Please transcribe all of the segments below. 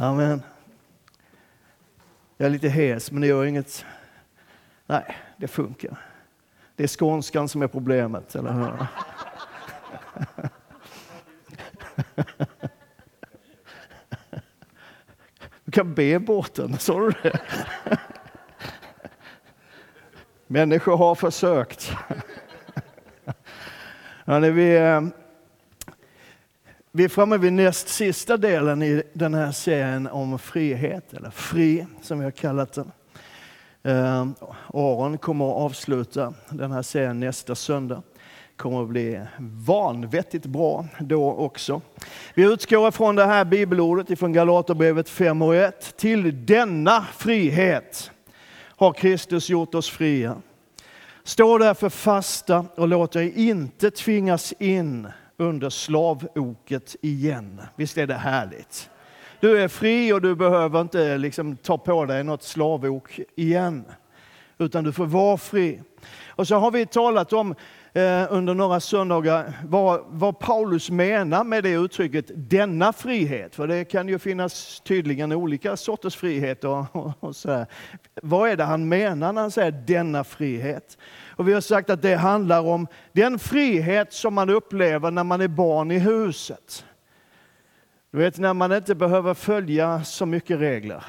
Amen. Jag är lite hes, men det gör inget. Nej, det funkar. Det är skånskan som är problemet, eller hur? Du kan be båten, sa du det? Människor har försökt. Hörrni, vi, eh, vi är framme vid näst sista delen i den här serien om frihet, eller fri som vi har kallat den. Eh, Aron kommer att avsluta den här serien nästa söndag. kommer att bli vanvettigt bra då också. Vi utgår från det här bibelordet från Galaterbrevet 5 och 1. Till denna frihet har Kristus gjort oss fria. Stå därför fasta och låt er inte tvingas in under slavoket igen. Visst är det härligt? Du är fri och du behöver inte liksom ta på dig något slavok igen. Utan du får vara fri. Och så har vi talat om eh, under några söndagar vad, vad Paulus menar med det uttrycket denna frihet. För det kan ju finnas tydligen olika sorters frihet. Och, och, och så här. Vad är det han menar när han säger denna frihet? Och vi har sagt att det handlar om den frihet som man upplever när man är barn i huset. Du vet när man inte behöver följa så mycket regler.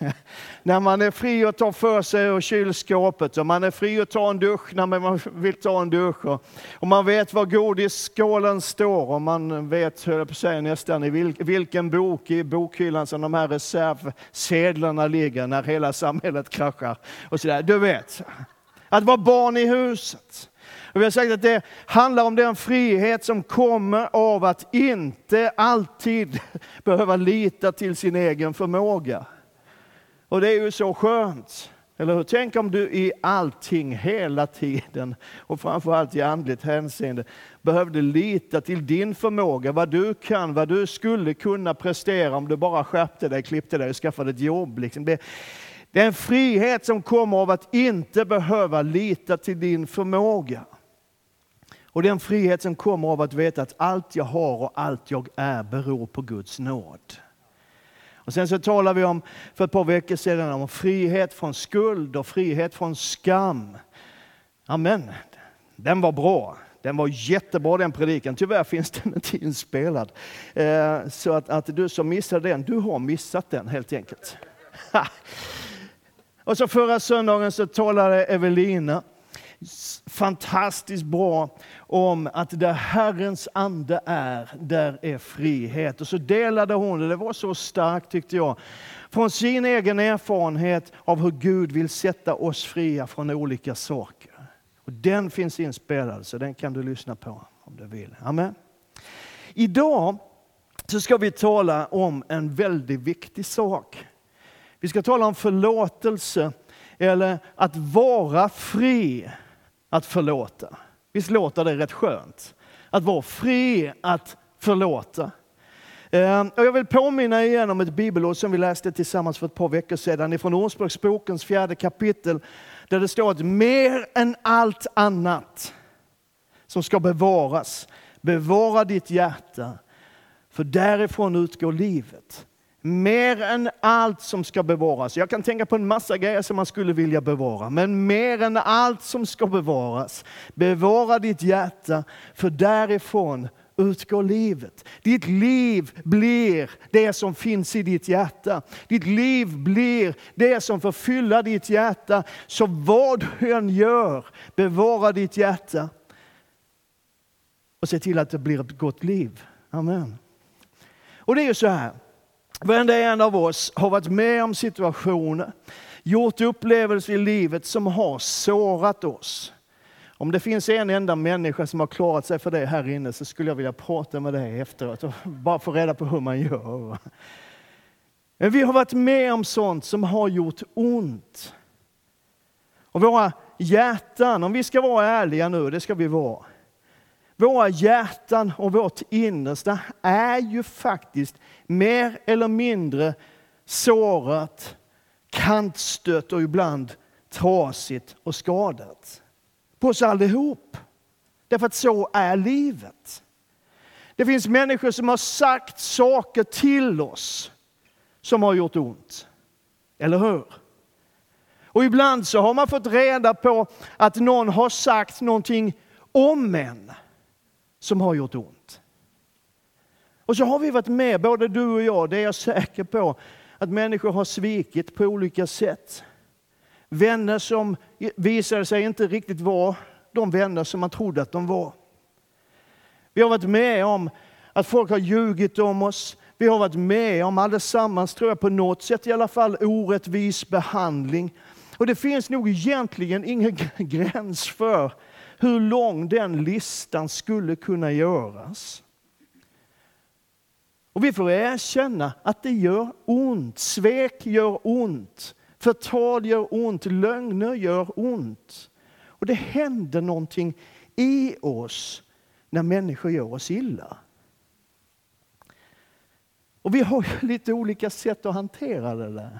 när man är fri att ta för sig ur kylskåpet och man är fri att ta en dusch när man vill ta en dusch. Och, och man vet var godisskålen står och man vet, höll på säga, nästan i vil, vilken bok i bokhyllan som de här reservsedlarna ligger när hela samhället kraschar. Och så där. Du vet, att vara barn i huset. Och vi har sagt att det handlar om den frihet som kommer av att inte alltid behöva lita till sin egen förmåga. Och det är ju så skönt. Eller hur? Tänk om du i allting hela tiden och framförallt i andligt hänseende behövde lita till din förmåga, vad du kan, vad du skulle kunna prestera om du bara skärpte dig, klippte dig och skaffade ett jobb. Liksom. Det, det är en frihet som kommer av att inte behöva lita till din förmåga. Och det är en frihet som kommer av att veta att allt jag har och allt jag är beror på Guds nåd. Och sen så talade vi om, för ett par veckor sedan om frihet från skuld och frihet från skam. Amen. Den var bra. Den var jättebra den predikan. Tyvärr finns den inte inspelad. Eh, så att, att du som missade den, du har missat den helt enkelt. Och så förra söndagen så talade Evelina fantastiskt bra om att där Herrens ande är, där är frihet. Och så delade hon, det var så starkt tyckte jag, från sin egen erfarenhet av hur Gud vill sätta oss fria från olika saker. Och den finns inspelad, så den kan du lyssna på om du vill. Amen. Idag så ska vi tala om en väldigt viktig sak. Vi ska tala om förlåtelse, eller att vara fri att förlåta. Visst låter det rätt skönt? Att vara fri att förlåta. Eh, och jag vill påminna igen om ett bibelord som vi läste tillsammans för ett par veckor sedan ifrån Ordspråksbokens fjärde kapitel. Där det står att mer än allt annat som ska bevaras, bevara ditt hjärta. För därifrån utgår livet. Mer än allt som ska bevaras. Jag kan tänka på en massa grejer som man skulle vilja bevara. Men mer än allt som ska bevaras. Bevara ditt hjärta, för därifrån utgår livet. Ditt liv blir det som finns i ditt hjärta. Ditt liv blir det som får fylla ditt hjärta. Så vad du än gör, bevara ditt hjärta. Och se till att det blir ett gott liv. Amen. Och det är ju så här. Varenda en av oss har varit med om situationer, gjort upplevelser i livet som har sårat oss. Om det finns en enda människa som har klarat sig för det här inne så skulle jag vilja prata med dig efteråt och bara få reda på hur man gör. Men vi har varit med om sånt som har gjort ont. Och våra hjärtan, om vi ska vara ärliga nu, det ska vi vara, våra hjärtan och vårt innersta är ju faktiskt mer eller mindre sårat, kantstött och ibland trasigt och skadat. På oss allihop. Därför att så är livet. Det finns människor som har sagt saker till oss som har gjort ont. Eller hur? Och ibland så har man fått reda på att någon har sagt någonting om en som har gjort ont. Och så har vi varit med, både du och jag, det är jag säker på, att människor har svikit på olika sätt. Vänner som visade sig inte riktigt vara de vänner som man trodde att de var. Vi har varit med om att folk har ljugit om oss. Vi har varit med om allesammans, tror jag, på något sätt i alla fall, orättvis behandling. Och det finns nog egentligen ingen gräns för hur lång den listan skulle kunna göras. Och vi får erkänna att det gör ont. Svek gör ont. Förtal gör ont. Lögner gör ont. Och det händer någonting i oss när människor gör oss illa. Och vi har lite olika sätt att hantera det där.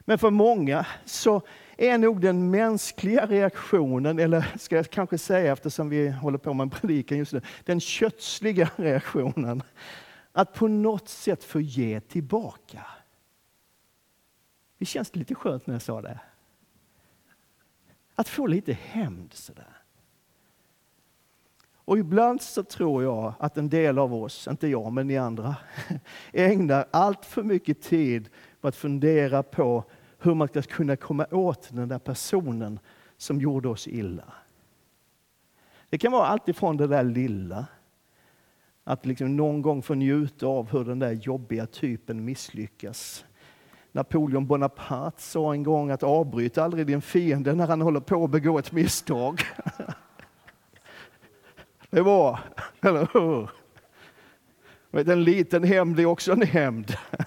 Men för många så är nog den mänskliga reaktionen, eller ska jag kanske säga eftersom vi håller på med en predikan just nu, den kötsliga reaktionen, att på något sätt få ge tillbaka. Det känns lite skönt när jag sa det. Att få lite hämnd sådär. Och ibland så tror jag att en del av oss, inte jag men ni andra, ägnar allt för mycket tid på att fundera på hur man ska kunna komma åt den där personen som gjorde oss illa. Det kan vara allt ifrån det där lilla, att liksom någon gång få njuta av hur den där jobbiga typen misslyckas. Napoleon Bonaparte sa en gång att avbryt aldrig din fiende när han håller på att begå ett misstag. Det var, eller hur? En liten hämnd är också en hämnd.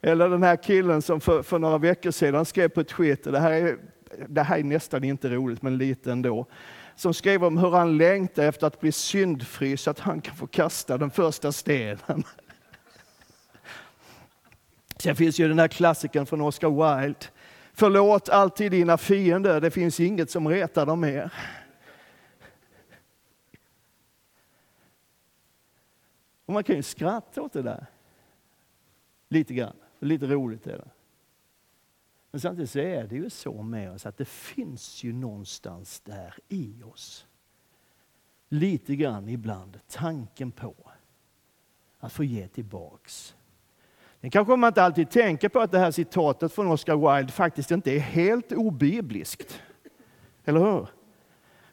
Eller den här killen som för, för några veckor sedan skrev på Twitter, det här, är, det här är nästan inte roligt men lite ändå, som skrev om hur han längtar efter att bli syndfri så att han kan få kasta den första stenen. Sen finns ju den här klassikern från Oscar Wilde. Förlåt alltid dina fiender, det finns inget som retar dem mer. Och man kan ju skratta åt det där. Lite grann. Lite roligt är det. Men samtidigt så är det ju så med oss att det finns ju någonstans där i oss. Lite grann ibland tanken på att få ge tillbaks. Det kanske man inte alltid tänker på att det här citatet från Oscar Wilde faktiskt inte är helt obibliskt. Eller hur?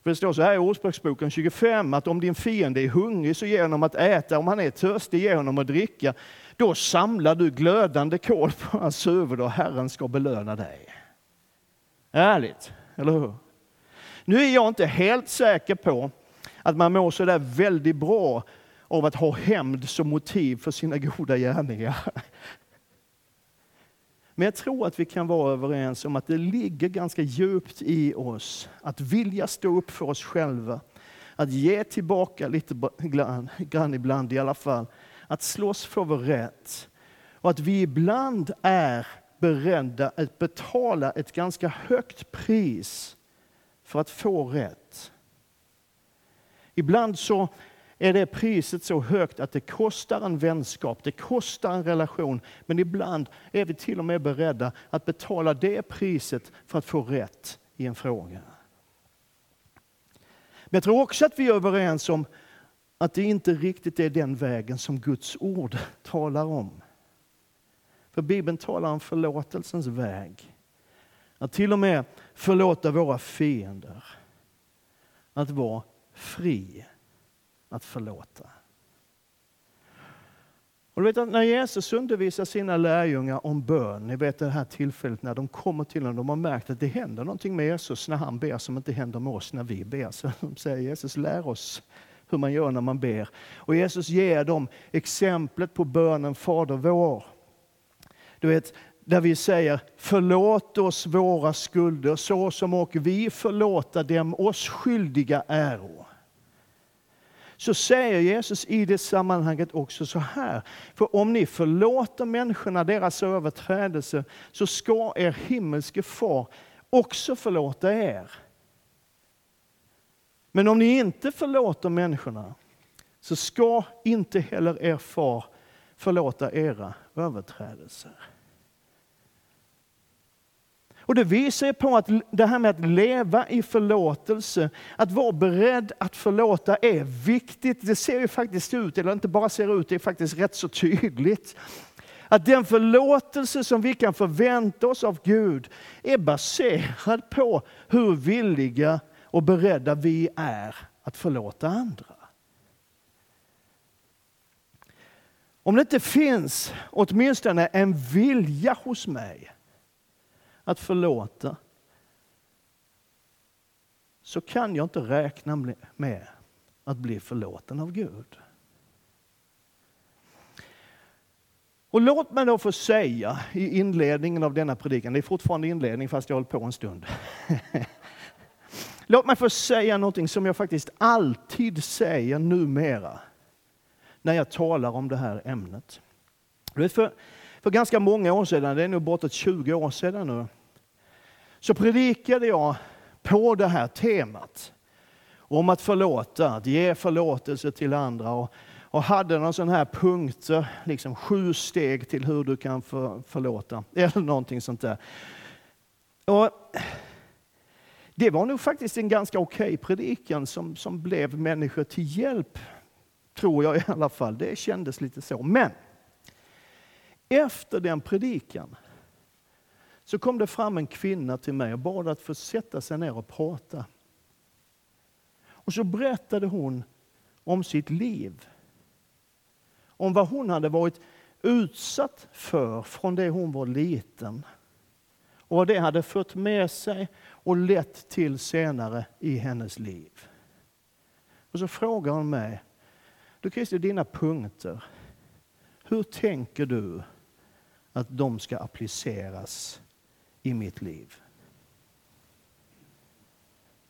För det står så här i Ordspråksboken 25 att om din fiende är hungrig så ge honom att äta, om han är törstig ge honom att dricka. Då samlar du glödande kol på hans huvud och Herren ska belöna dig. Ärligt, eller hur? Nu är jag inte helt säker på att man mår så där väldigt bra av att ha hämnd som motiv för sina goda gärningar. Men jag tror att vi kan vara överens om att det ligger ganska djupt i oss att vilja stå upp för oss själva. Att ge tillbaka lite grann, grann ibland i alla fall. Att slåss för vår rätt. Och att vi ibland är beredda att betala ett ganska högt pris för att få rätt. Ibland så är det priset så högt att det kostar en vänskap, det kostar en relation. Men ibland är vi till och med beredda att betala det priset för att få rätt i en fråga. Men jag tror också att vi är överens om att det inte riktigt är den vägen som Guds ord talar om. För Bibeln talar om förlåtelsens väg. Att till och med förlåta våra fiender. Att vara fri att förlåta. Och du vet att när Jesus undervisar sina lärjungar om bön, ni vet det här tillfället när de kommer till honom, de har märkt att det händer någonting med Jesus när han ber som inte händer med oss när vi ber. Så de säger Jesus lär oss hur man gör när man ber. Och Jesus ger dem exemplet på bönen Fader vår. Du vet, där vi säger förlåt oss våra skulder så som och vi förlåta dem oss skyldiga äro så säger Jesus i det sammanhanget också så här. För om ni förlåter människorna deras överträdelser så ska er himmelske far också förlåta er. Men om ni inte förlåter människorna så ska inte heller er far förlåta era överträdelser. Och det visar på att det här med att leva i förlåtelse, att vara beredd att förlåta är viktigt. Det ser ju faktiskt ut, eller inte bara ser ut, det är faktiskt rätt så tydligt. Att den förlåtelse som vi kan förvänta oss av Gud är baserad på hur villiga och beredda vi är att förlåta andra. Om det inte finns åtminstone en vilja hos mig att förlåta så kan jag inte räkna med att bli förlåten av Gud. Och låt mig då få säga i inledningen av denna predikan, det är fortfarande inledning fast jag håller på en stund. låt mig få säga någonting som jag faktiskt alltid säger numera när jag talar om det här ämnet. För, för ganska många år sedan, det är nog bortåt 20 år sedan nu, så predikade jag på det här temat. Om att förlåta, att ge förlåtelse till andra. Och, och hade någon sån här punkter, liksom sju steg till hur du kan för, förlåta. Eller någonting sånt där. Och det var nog faktiskt en ganska okej okay predikan som, som blev människor till hjälp. Tror jag i alla fall. Det kändes lite så. Men efter den predikan så kom det fram en kvinna till mig och bad att få sätta sig ner och prata. Och så berättade hon om sitt liv. Om vad hon hade varit utsatt för från det hon var liten. Och vad det hade fört med sig och lett till senare i hennes liv. Och så frågar hon mig, du Christer, dina punkter, hur tänker du att de ska appliceras i mitt liv.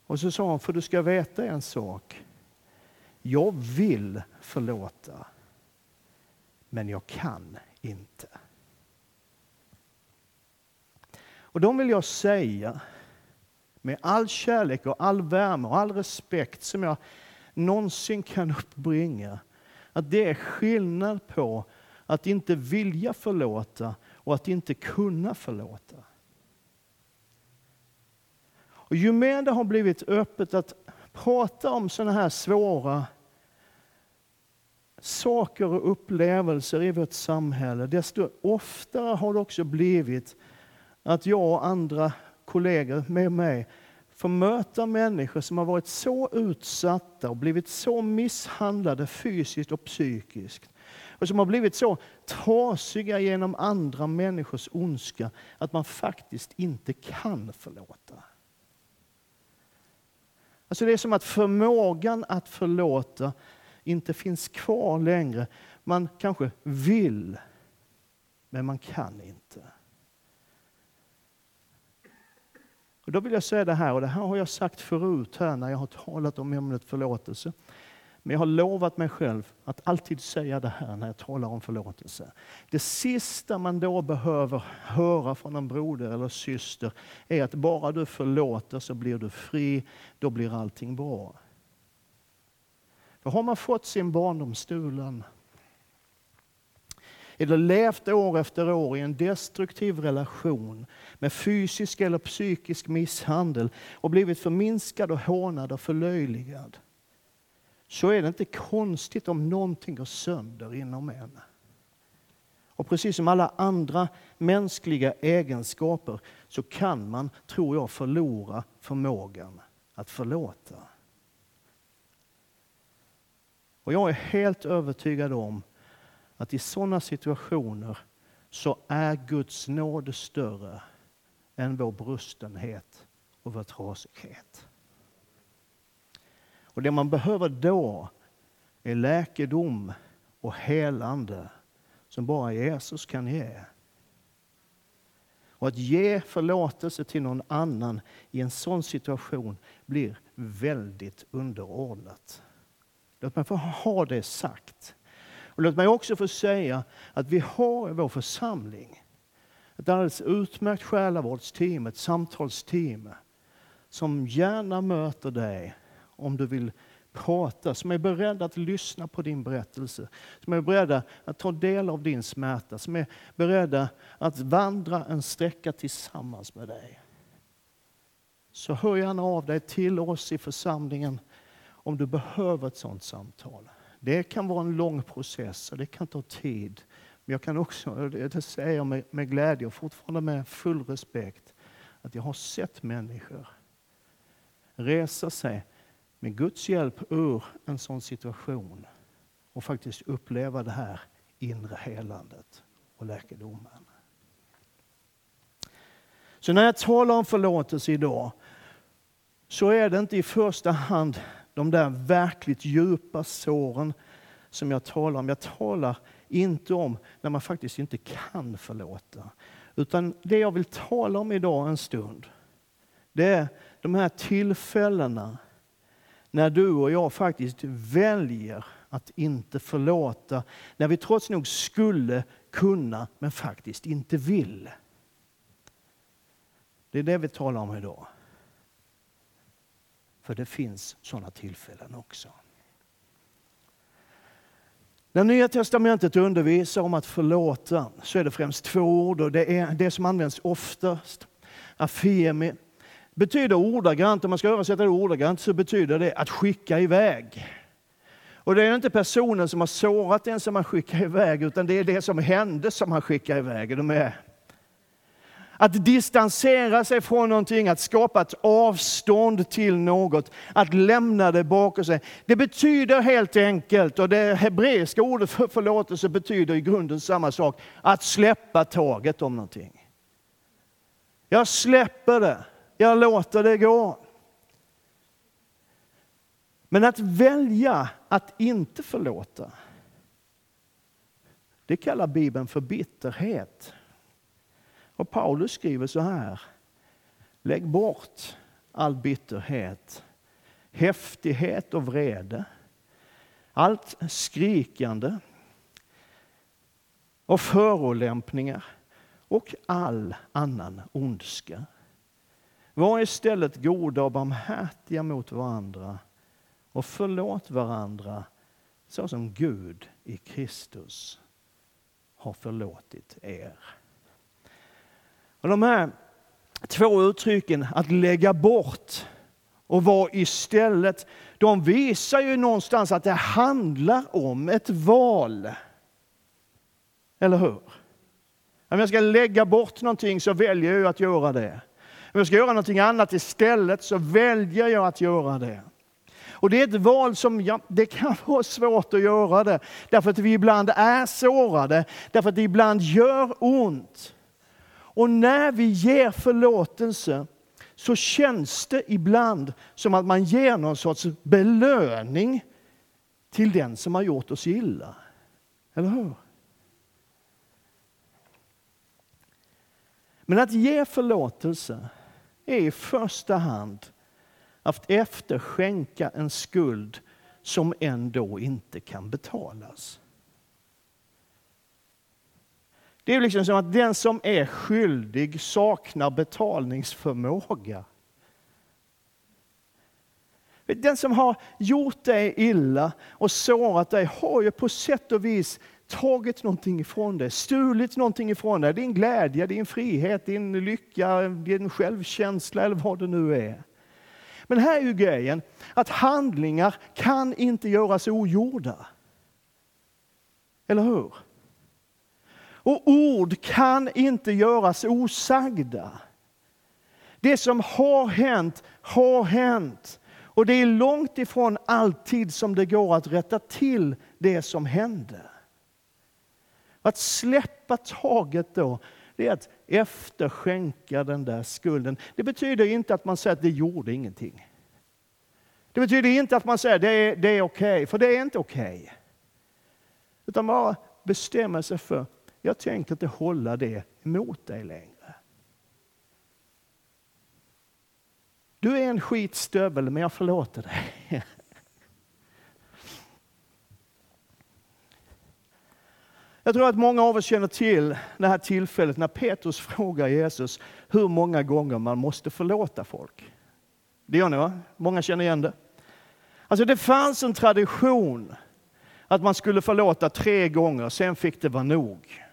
Och så sa hon, för du ska veta en sak. Jag vill förlåta, men jag kan inte. Och de vill jag säga, med all kärlek och all värme och all respekt som jag någonsin kan uppbringa, att det är skillnad på att inte vilja förlåta och att inte kunna förlåta. Och ju mer det har blivit öppet att prata om sådana här svåra saker och upplevelser i vårt samhälle, desto oftare har det också blivit att jag och andra kollegor med mig får möta människor som har varit så utsatta och blivit så misshandlade fysiskt och psykiskt. Och som har blivit så trasiga genom andra människors ondska att man faktiskt inte kan förlåta. Alltså det är som att förmågan att förlåta inte finns kvar längre. Man kanske vill, men man kan inte. Och då vill jag säga det här, och det här har jag sagt förut här när jag har talat om ämnet förlåtelse. Men jag har lovat mig själv att alltid säga det här när jag talar om förlåtelse. Det sista man då behöver höra från en broder eller syster är att bara du förlåter så blir du fri, då blir allting bra. För har man fått sin barndom stulen eller levt år efter år i en destruktiv relation med fysisk eller psykisk misshandel och blivit förminskad och hånad och förlöjligad så är det inte konstigt om någonting går sönder inom en. Och precis som alla andra mänskliga egenskaper så kan man, tror jag, förlora förmågan att förlåta. Och jag är helt övertygad om att i sådana situationer så är Guds nåd större än vår brustenhet och vår trasighet. Och det man behöver då är läkedom och helande som bara Jesus kan ge. Och att ge förlåtelse till någon annan i en sån situation blir väldigt underordnat. Låt mig få ha det sagt. Och låt mig också få säga att vi har i vår församling ett alldeles utmärkt själavårdsteam, ett samtalsteam som gärna möter dig om du vill prata, som är beredda att lyssna på din berättelse, som är beredda att ta del av din smärta, som är beredda att vandra en sträcka tillsammans med dig. Så hör gärna av dig till oss i församlingen om du behöver ett sådant samtal. Det kan vara en lång process och det kan ta tid. Men jag kan också, det säger jag med, med glädje och fortfarande med full respekt, att jag har sett människor resa sig med Guds hjälp ur en sån situation och faktiskt uppleva det här inre helandet och läkedomen. Så när jag talar om förlåtelse idag så är det inte i första hand de där verkligt djupa såren som jag talar om. Jag talar inte om när man faktiskt inte kan förlåta. Utan det jag vill tala om idag en stund, det är de här tillfällena när du och jag faktiskt väljer att inte förlåta, när vi trots nog skulle kunna men faktiskt inte vill. Det är det vi talar om idag. För det finns sådana tillfällen också. När Nya Testamentet undervisar om att förlåta så är det främst två ord och det är det som används oftast. Afemi betyder ordagrant, om man ska översätta det ordagrant, så betyder det att skicka iväg. Och det är inte personen som har sårat den som man skickar iväg, utan det är det som hände som man skickar iväg. De är att distansera sig från någonting, att skapa ett avstånd till något, att lämna det bakom sig. Det betyder helt enkelt, och det hebreiska ordet för förlåtelse betyder i grunden samma sak, att släppa taget om någonting. Jag släpper det, jag låter det gå. Men att välja att inte förlåta, det kallar Bibeln för bitterhet. Och Paulus skriver så här. Lägg bort all bitterhet, häftighet och vrede, allt skrikande och förolämpningar och all annan ondska. Var istället goda och barmhärtiga mot varandra och förlåt varandra så som Gud i Kristus har förlåtit er. Och de här två uttrycken, att lägga bort och vara istället, de visar ju någonstans att det handlar om ett val. Eller hur? Om jag ska lägga bort någonting så väljer jag att göra det. Om jag ska göra någonting annat istället så väljer jag att göra det. Och det är ett val som ja, det kan vara svårt att göra det, därför att vi ibland är sårade, därför att det ibland gör ont. Och när vi ger förlåtelse så känns det ibland som att man ger någon sorts belöning till den som har gjort oss illa. Eller hur? Men att ge förlåtelse är i första hand att efterskänka en skuld som ändå inte kan betalas. Det är liksom som att den som är skyldig saknar betalningsförmåga. Den som har gjort dig illa och sårat dig har ju på sätt och vis tagit någonting ifrån dig, stulit någonting ifrån dig. Din glädje, din frihet, din lycka, din självkänsla eller vad det nu är. Men här är ju grejen, att handlingar kan inte göras ogjorda. Eller hur? Och ord kan inte göras osagda. Det som har hänt, har hänt. Och det är långt ifrån alltid som det går att rätta till det som hände. Att släppa taget då, det är att efterskänka den där skulden. Det betyder inte att man säger att det gjorde ingenting. Det betyder inte att man säger att det är, det är okej, okay, för det är inte okej. Okay. Utan bara bestämma sig för jag tänker inte hålla det emot dig längre. Du är en skitstövel, men jag förlåter dig. Jag tror att många av oss känner till det här tillfället när Petrus frågar Jesus hur många gånger man måste förlåta folk. Det gör ni va? Många känner igen det. Alltså det fanns en tradition att man skulle förlåta tre gånger, sen fick det vara nog.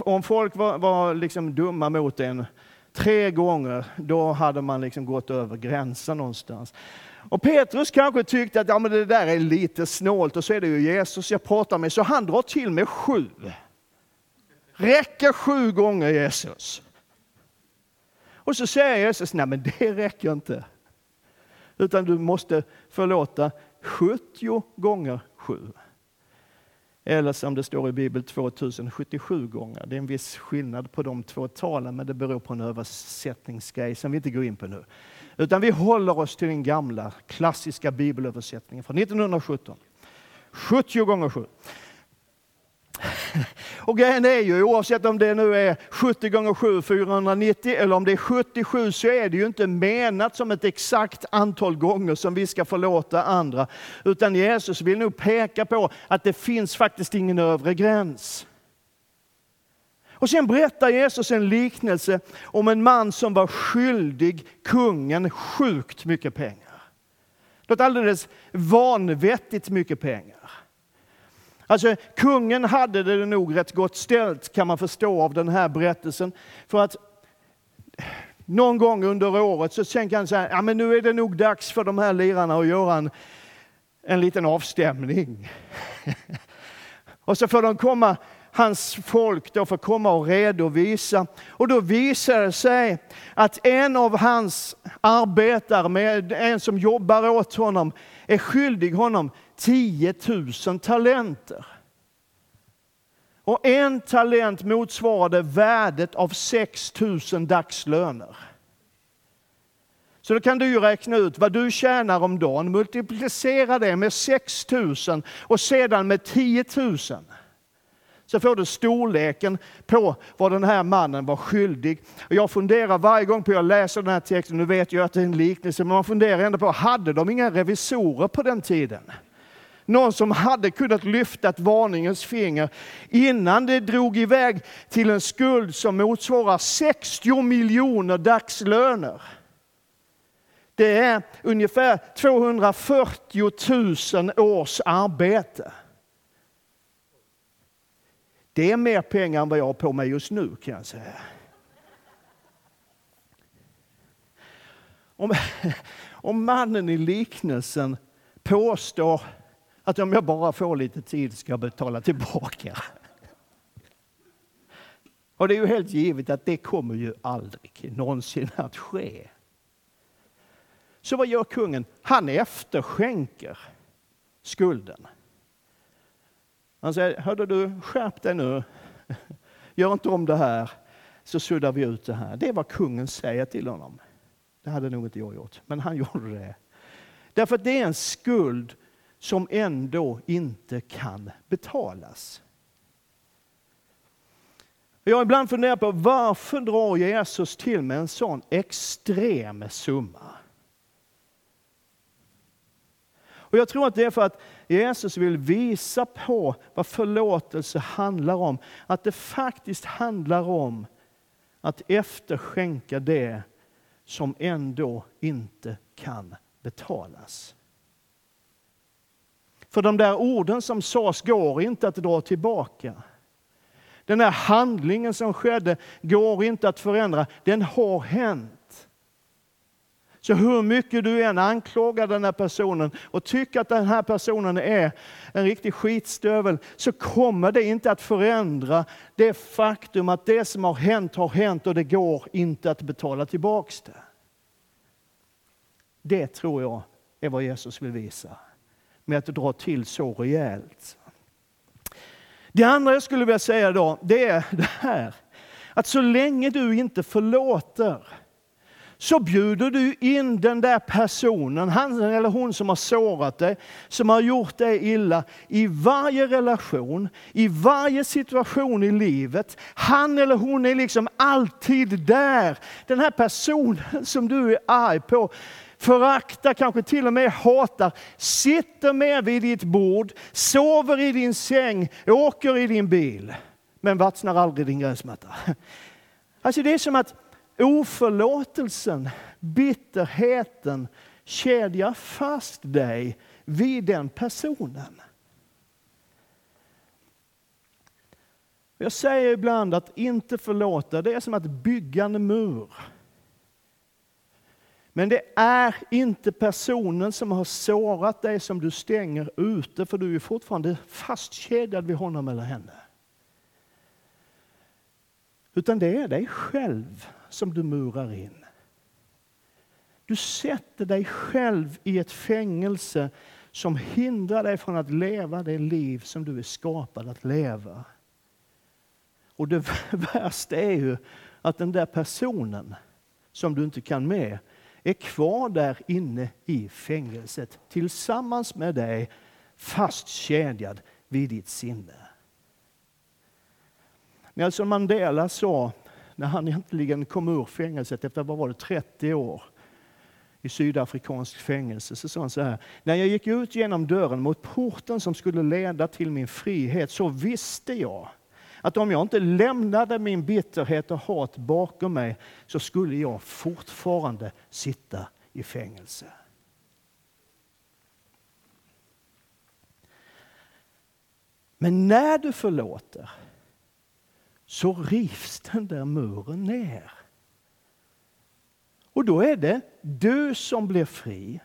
Om folk var, var liksom dumma mot en tre gånger, då hade man liksom gått över gränsen någonstans. Och Petrus kanske tyckte att ja, men det där är lite snålt och så är det ju Jesus jag pratar med, så han drar till med sju. Räcker sju gånger Jesus? Och så säger Jesus, nej men det räcker inte. Utan du måste förlåta 70 gånger sju. Eller som det står i Bibeln 2077 gånger. Det är en viss skillnad på de två talen, men det beror på en översättningsgrej som vi inte går in på nu. Utan vi håller oss till den gamla klassiska bibelöversättningen från 1917. 70 gånger 7. Och grejen är ju, oavsett om det nu är 70 gånger 7, 490, eller om det är 77, så är det ju inte menat som ett exakt antal gånger som vi ska förlåta andra. Utan Jesus vill nog peka på att det finns faktiskt ingen övre gräns. Och sen berättar Jesus en liknelse om en man som var skyldig kungen sjukt mycket pengar. Något alldeles vanvettigt mycket pengar. Alltså kungen hade det nog rätt gott ställt kan man förstå av den här berättelsen. För att någon gång under året så tänker han så här, ja men nu är det nog dags för de här lirarna att göra en, en liten avstämning. och så får de komma, hans folk då får komma och redovisa. Och då visar det sig att en av hans arbetare, med en som jobbar åt honom, är skyldig honom 10 000 talenter. Och en talent motsvarade värdet av 6 000 dagslöner. Så då kan du ju räkna ut vad du tjänar om dagen, multiplicera det med 6 000 och sedan med 10 000. Så får du storleken på vad den här mannen var skyldig. Och jag funderar varje gång på jag läser den här texten, nu vet jag att det är en liknelse, men man funderar ändå på, hade de inga revisorer på den tiden? Någon som hade kunnat lyfta ett varningens finger innan det drog iväg till en skuld som motsvarar 60 miljoner dagslöner. Det är ungefär 240 000 års arbete. Det är mer pengar än vad jag har på mig just nu kan jag säga. Om, om mannen i liknelsen påstår att om jag bara får lite tid ska jag betala tillbaka. Och det är ju helt givet att det kommer ju aldrig någonsin att ske. Så vad gör kungen? Han efterskänker skulden. Han säger, hörde du, skärp dig nu. Gör inte om det här, så suddar vi ut det här. Det är vad kungen säger till honom. Det hade nog inte jag gjort, men han gjorde det. Därför att det är en skuld som ändå inte kan betalas. Jag har ibland funderat på varför drar Jesus till med en sån extrem summa? Och Jag tror att det är för att Jesus vill visa på vad förlåtelse handlar om. Att det faktiskt handlar om att efterskänka det som ändå inte kan betalas. För de där orden som sades går inte att dra tillbaka. Den här handlingen som skedde går inte att förändra. Den har hänt. Så hur mycket du än anklagar den här personen och tycker att den här personen är en riktig skitstövel så kommer det inte att förändra det faktum att det som har hänt har hänt och det går inte att betala tillbaks det. Det tror jag är vad Jesus vill visa med att dra till så rejält. Det andra jag skulle vilja säga då, det är det här. Att så länge du inte förlåter så bjuder du in den där personen, han eller hon som har sårat dig, som har gjort dig illa, i varje relation, i varje situation i livet. Han eller hon är liksom alltid där. Den här personen som du är arg på, föraktar, kanske till och med hatar, sitter med vid ditt bord, sover i din säng, åker i din bil, men vattnar aldrig din gräsmatta. Alltså det är som att oförlåtelsen, bitterheten, kedjar fast dig vid den personen. Jag säger ibland att inte förlåta, det är som att bygga en mur. Men det är inte personen som har sårat dig som du stänger ute, för du är fortfarande fastkedjad vid honom eller henne. Utan det är dig själv som du murar in. Du sätter dig själv i ett fängelse som hindrar dig från att leva det liv som du är skapad att leva. Och det värsta är ju att den där personen som du inte kan med är kvar där inne i fängelset tillsammans med dig fastkedjad vid ditt sinne. Nelson Mandela sa, när han äntligen kom ur fängelset efter vad var det, 30 år i sydafrikansk fängelse, så sa han så här. När jag gick ut genom dörren mot porten som skulle leda till min frihet så visste jag att om jag inte lämnade min bitterhet och hat bakom mig så skulle jag fortfarande sitta i fängelse. Men när du förlåter så rivs den där muren ner. Och då är det du som blir fri.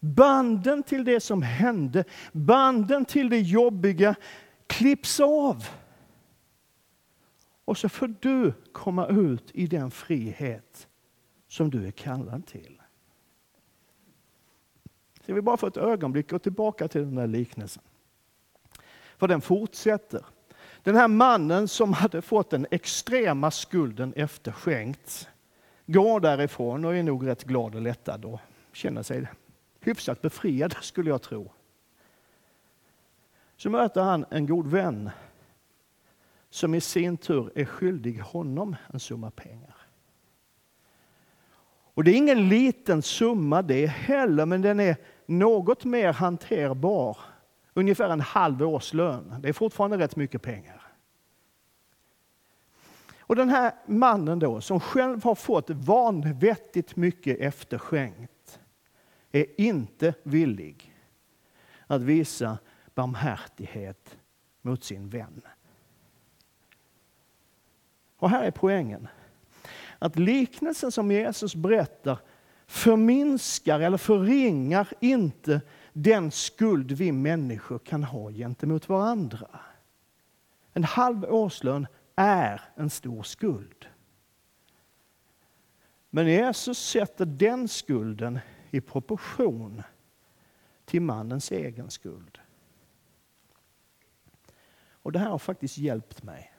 Banden till det som hände, banden till det jobbiga klipps av. Och så får du komma ut i den frihet som du är kallad till. Ska vi bara för ett ögonblick gå tillbaka till den där liknelsen. För den fortsätter. Den här mannen som hade fått den extrema skulden efterskänkt går därifrån och är nog rätt glad och lättad och känner sig hyfsat befriad skulle jag tro. Så möter han en god vän som i sin tur är skyldig honom en summa pengar. Och det är ingen liten summa det heller, men den är något mer hanterbar. Ungefär en halv årslön. Det är fortfarande rätt mycket pengar. Och den här mannen då, som själv har fått vanvettigt mycket efterskänkt, är inte villig att visa barmhärtighet mot sin vän. Och här är poängen. Att liknelsen som Jesus berättar förminskar eller förringar inte den skuld vi människor kan ha gentemot varandra. En halv årslön är en stor skuld. Men Jesus sätter den skulden i proportion till mannens egen skuld. Och det här har faktiskt hjälpt mig.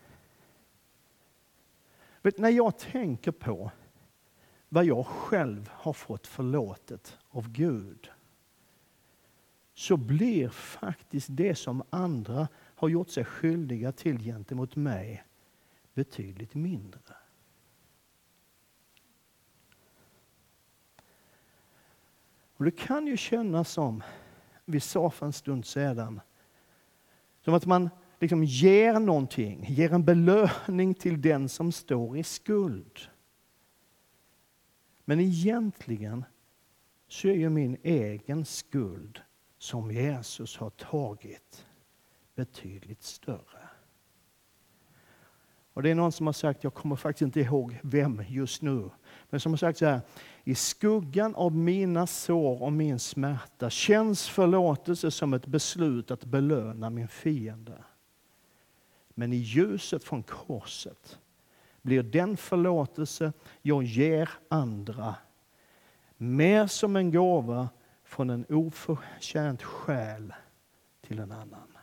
Vet, när jag tänker på vad jag själv har fått förlåtet av Gud så blir faktiskt det som andra har gjort sig skyldiga till gentemot mig betydligt mindre. Och Det kan ju kännas som, vi sa för en stund sedan, som att man liksom ger någonting, ger en belöning till den som står i skuld. Men egentligen så är ju min egen skuld som Jesus har tagit betydligt större. Och Det är någon som har sagt, jag kommer faktiskt inte ihåg vem just nu, men som har sagt så här. I skuggan av mina sår och min smärta känns förlåtelse som ett beslut att belöna min fiende. Men i ljuset från korset blir den förlåtelse jag ger andra mer som en gåva från en oförtjänt själ till en annan.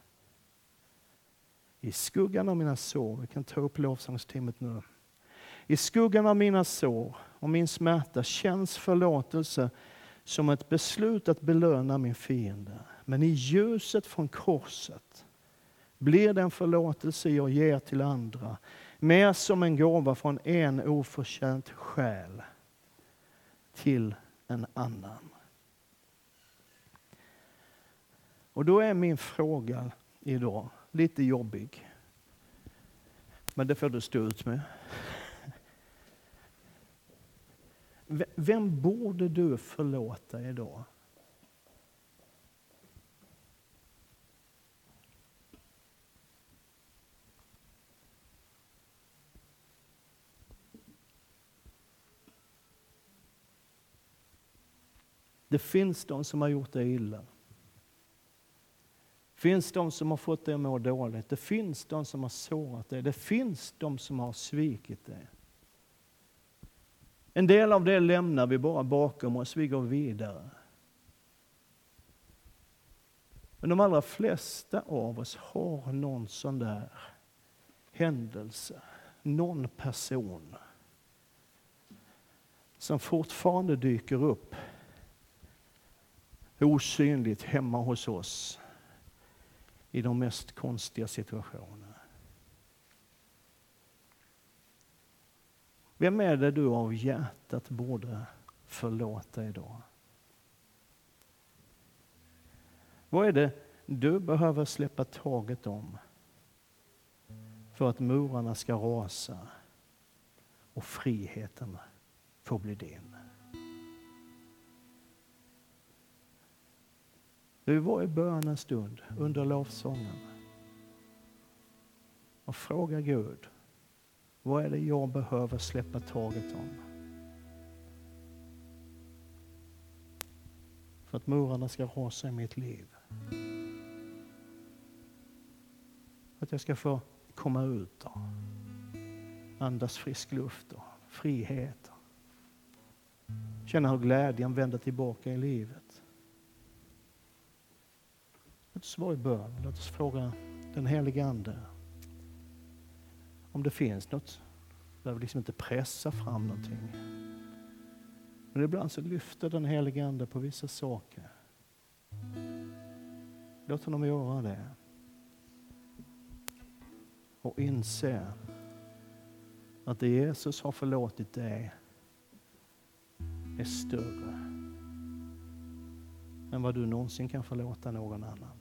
I skuggan av mina sår, vi kan ta upp lovsångstimmet nu. I skuggan av mina sår och min smärta känns förlåtelse som ett beslut att belöna min fiende. Men i ljuset från korset blir den förlåtelse jag ger till andra mer som en gåva från en oförtjänt själ till en annan. Och då är min fråga idag lite jobbig. Men det får du stå ut med. Vem borde du förlåta idag? Det finns de som har gjort dig illa. Det finns de som har fått dig att må dåligt. Det finns de som har sårat dig. Det finns de som har svikit dig. En del av det lämnar vi bara bakom oss, vi går vidare. Men de allra flesta av oss har någon sån där händelse, någon person som fortfarande dyker upp osynligt hemma hos oss i de mest konstiga situationer. Vem är det du av hjärtat borde förlåta idag? Vad är det du behöver släppa taget om för att murarna ska rasa och friheten få bli din? Vi var i bön en stund under lovsången och fråga Gud, vad är det jag behöver släppa taget om? För att murarna ska rasa i mitt liv. För att jag ska få komma ut och andas frisk luft och frihet. Känna hur glädjen vänder tillbaka i livet. Låt oss vara i bön. Låt oss fråga den helige Ande om det finns något. Vi behöver liksom inte pressa fram någonting. Men ibland så lyfter den helige Ande på vissa saker. Låt honom göra det. Och inse att det Jesus har förlåtit dig är större än vad du någonsin kan förlåta någon annan.